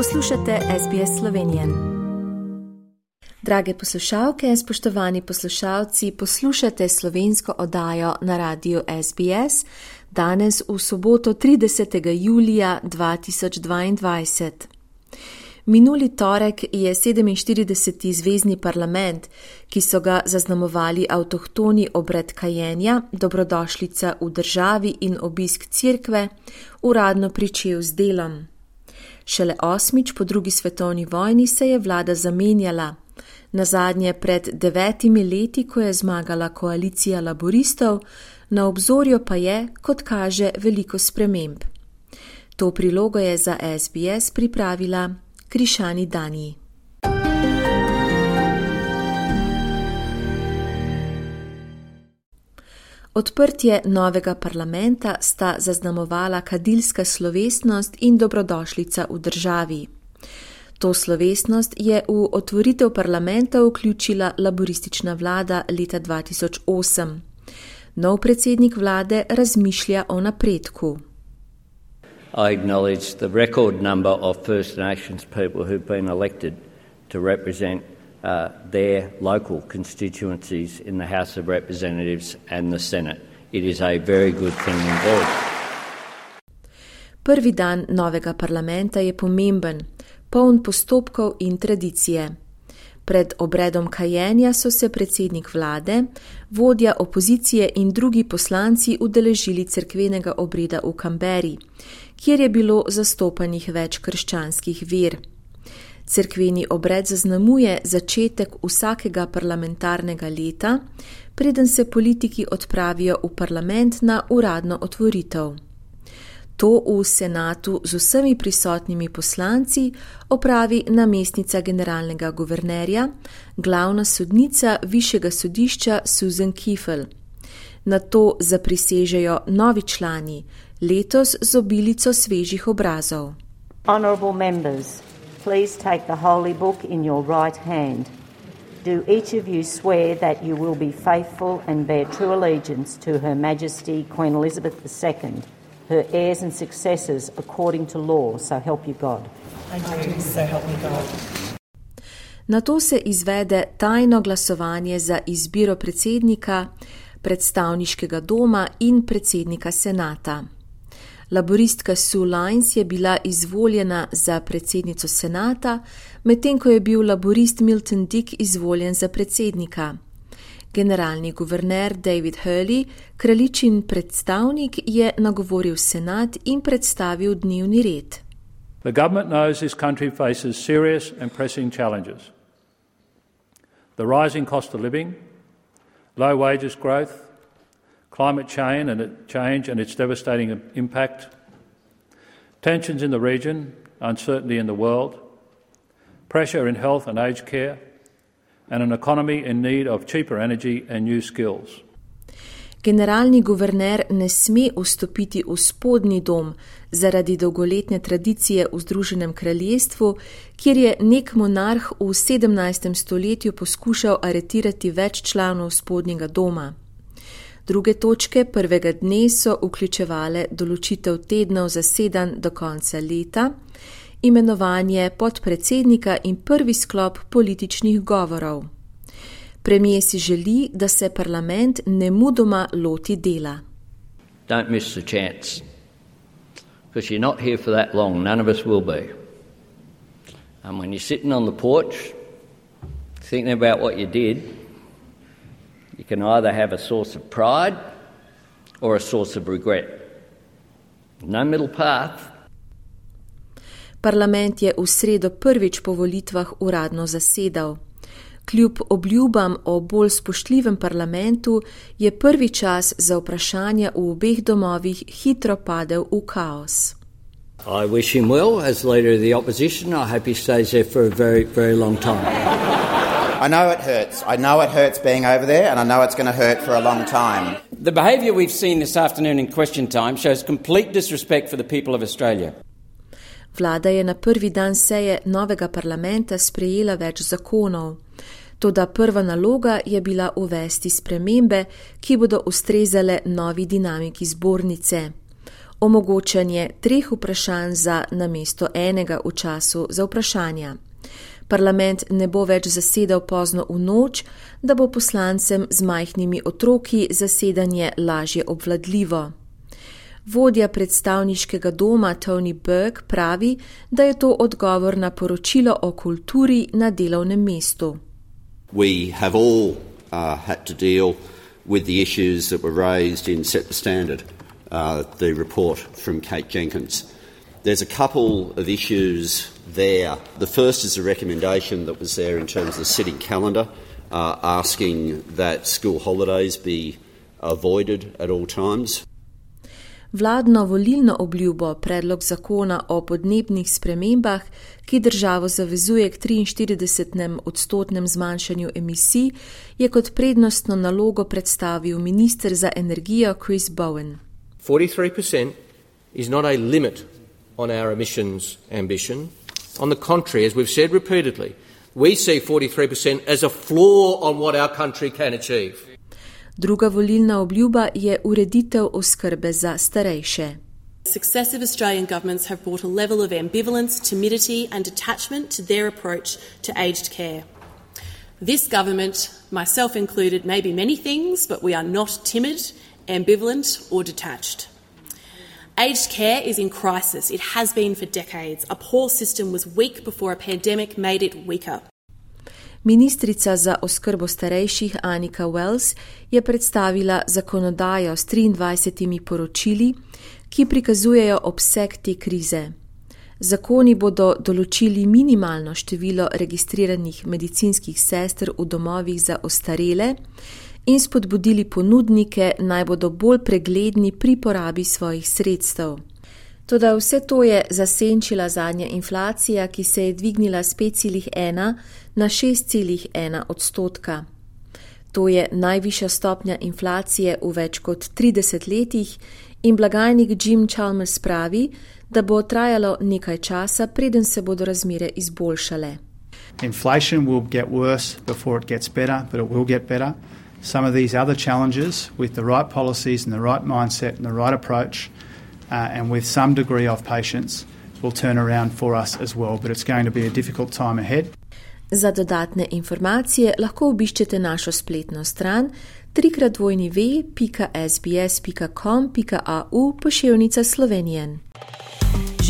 Poslušate SBS Slovenijo. Drage poslušalke, spoštovani poslušalci, poslušate slovensko oddajo na radiju SBS danes v soboto 30. julija 2022. Minuli torek je 47. zvezdni parlament, ki so ga zaznamovali avtohtoni obred kajenja, dobrodošlica v državi in obisk cerkve, uradno pričel z delom. Šele osmič po drugi svetovni vojni se je vlada zamenjala, na zadnje pred devetimi leti, ko je zmagala koalicija laboristov, na obzorju pa je, kot kaže, veliko sprememb. To prilogo je za SBS pripravila Krišani Dani. Odprtje novega parlamenta sta zaznamovala kadilska slovesnost in dobrodošlica v državi. To slovesnost je v otvoritev parlamenta vključila laboristična vlada leta 2008. Nov predsednik vlade razmišlja o napredku. I acknowledge the record number of First Nations people who've been elected to represent uh, their local constituencies in the House of Representatives and the Senate. It is a very good thing indeed. Prvi dan novega parlamenta je pomemben, poln postopkov in tradicije. Pred obredom kajenja so se predsednik vlade, vodja opozicije in drugi poslanci udeležili cerkvenega obreda v Kamberi, kjer je bilo zastopanih več krščanskih ver. Cerkveni obred zaznamuje začetek vsakega parlamentarnega leta, preden se politiki odpravijo v parlament na uradno otvoritev. To v senatu z vsemi prisotnimi poslanci opravi namestnica generalnega guvernerja, glavna sodnica višjega sodišča Susan Kiefel. Na to zaprisežejo novi člani, letos z obilico svežih obrazov. Honorable members, please take the holy book in your right hand. Do each of you swear that you will be faithful and bear true allegiance to Her Majesty Queen Elizabeth II? her heirs and successors according to law, so help you God. I do, so help me God. Na to se izvede tajno glasovanje za izbiro predsednika, predstavniškega doma in predsednika senata. Laboristka Sue Lines je bila izvoljena za predsednico senata, medtem ko je bil laborist Milton Dick izvoljen za predsednika. Generalni guverner David Hurley, kraljičin predstavnik, je nagovoril senat in predstavil dnevni red. The government knows this country faces serious and pressing challenges. The rising cost of living, low wages growth, climate change and, it, change and its devastating impact, tensions in the region, uncertainty in the world, pressure in health and aged care, and an economy in need of cheaper energy and new skills. Generalni guverner ne sme vstopiti v spodnji dom zaradi dolgoletne tradicije v Združenem kraljestvu, kjer je nek monarh v 17. stoletju poskušal aretirati več članov spodnjega doma. Druge točke prvega dne so vključevale določitev tednov zasedan do konca leta, imenovanje podpredsednika in prvi sklop političnih govorov. Premijer si želi, da se parlament ne mudoma loti dela. Don't miss the chance. Because you're not here for that long, none of us will be. And when you're sitting on the porch, thinking about what you did, you can either have a source of pride or a source of regret. No middle path. Parlament je v sredo prvič po volitvah uradno zasedal. Kljub obljubam o bolj spoštljivem parlamentu je prvi čas za vprašanja v obeh domovih hitro padel v kaos. I wish him well as leader of the opposition. I hope he stays there for a very, very long time. I know it hurts. I know it hurts being over there, and I know it's going to hurt for a long time. The behaviour we've seen this afternoon in question time shows complete disrespect for the people of Australia. Vlada je na prvi dan seje novega parlamenta sprejela več zakonov. Toda prva naloga je bila uvesti spremembe, ki bodo ustrezale novi dinamiki zbornice. omogočanje treh vprašanj za namesto enega v času za vprašanja. Parlament ne bo več zasedal pozno v noč, da bo poslancem z majhnimi otroki zasedanje lažje obvladljivo. Vodja predstavniškega doma Tony Burke pravi, da je to odgovor na poročilo o kulturi na delovnem mestu. We have all uh, had to deal with the issues that were raised in Set the Standard, uh, the report from Kate Jenkins. There's a couple of issues there. The first is a recommendation that was there in terms of the sitting calendar, uh, asking that school holidays be avoided at all times. Vladno volilno obljubo predlog zakona o podnebnih spremembah, ki državo zavezuje k 43 odstotnem zmanjšanju emisij, je kot prednostno nalogo predstavil minister za energijo Chris Bowen. 43% is not a limit on our emissions ambition. On the contrary, as we've said repeatedly, we see 43% as a floor on what our country can achieve. Druga volilna obljuba je ureditev oskrbe za starejše. Successive Australian governments have brought a level of ambivalence, timidity, and detachment to their approach to aged care. This government, myself included, may be many things, but we are not timid, ambivalent, or detached. Aged care is in crisis. It has been for decades. A poor system was weak before a pandemic made it weaker. Ministrica za oskrbo starejših Anika Wells je predstavila zakonodajo s 23 poročili, ki prikazujejo obseg te krize. Zakoni bodo določili minimalno število registriranih medicinskih sester v domovih za ostarele in spodbudili ponudnike naj bodo bolj pregledni pri porabi svojih sredstev. Toda vse to je zasenčila zadnja inflacija, ki se je dvignila z 5,1 na 6,1 odstotka. To je najvišja stopnja inflacije v več kot 30 letih in blagajnik Jim Chalmers pravi, da bo trajalo nekaj časa, preden se bodo razmere izboljšale. Inflation will get worse before it gets better, but it will get better. Some of these other challenges, with the right policies and the right mindset and the right approach, uh, and with some degree of patience, will turn around for us as well. But it's going to be a difficult time ahead. Za dodatne informacije lahko obiščete našo spletno stran www.sbs.com.au pošiljnica Slovenijen.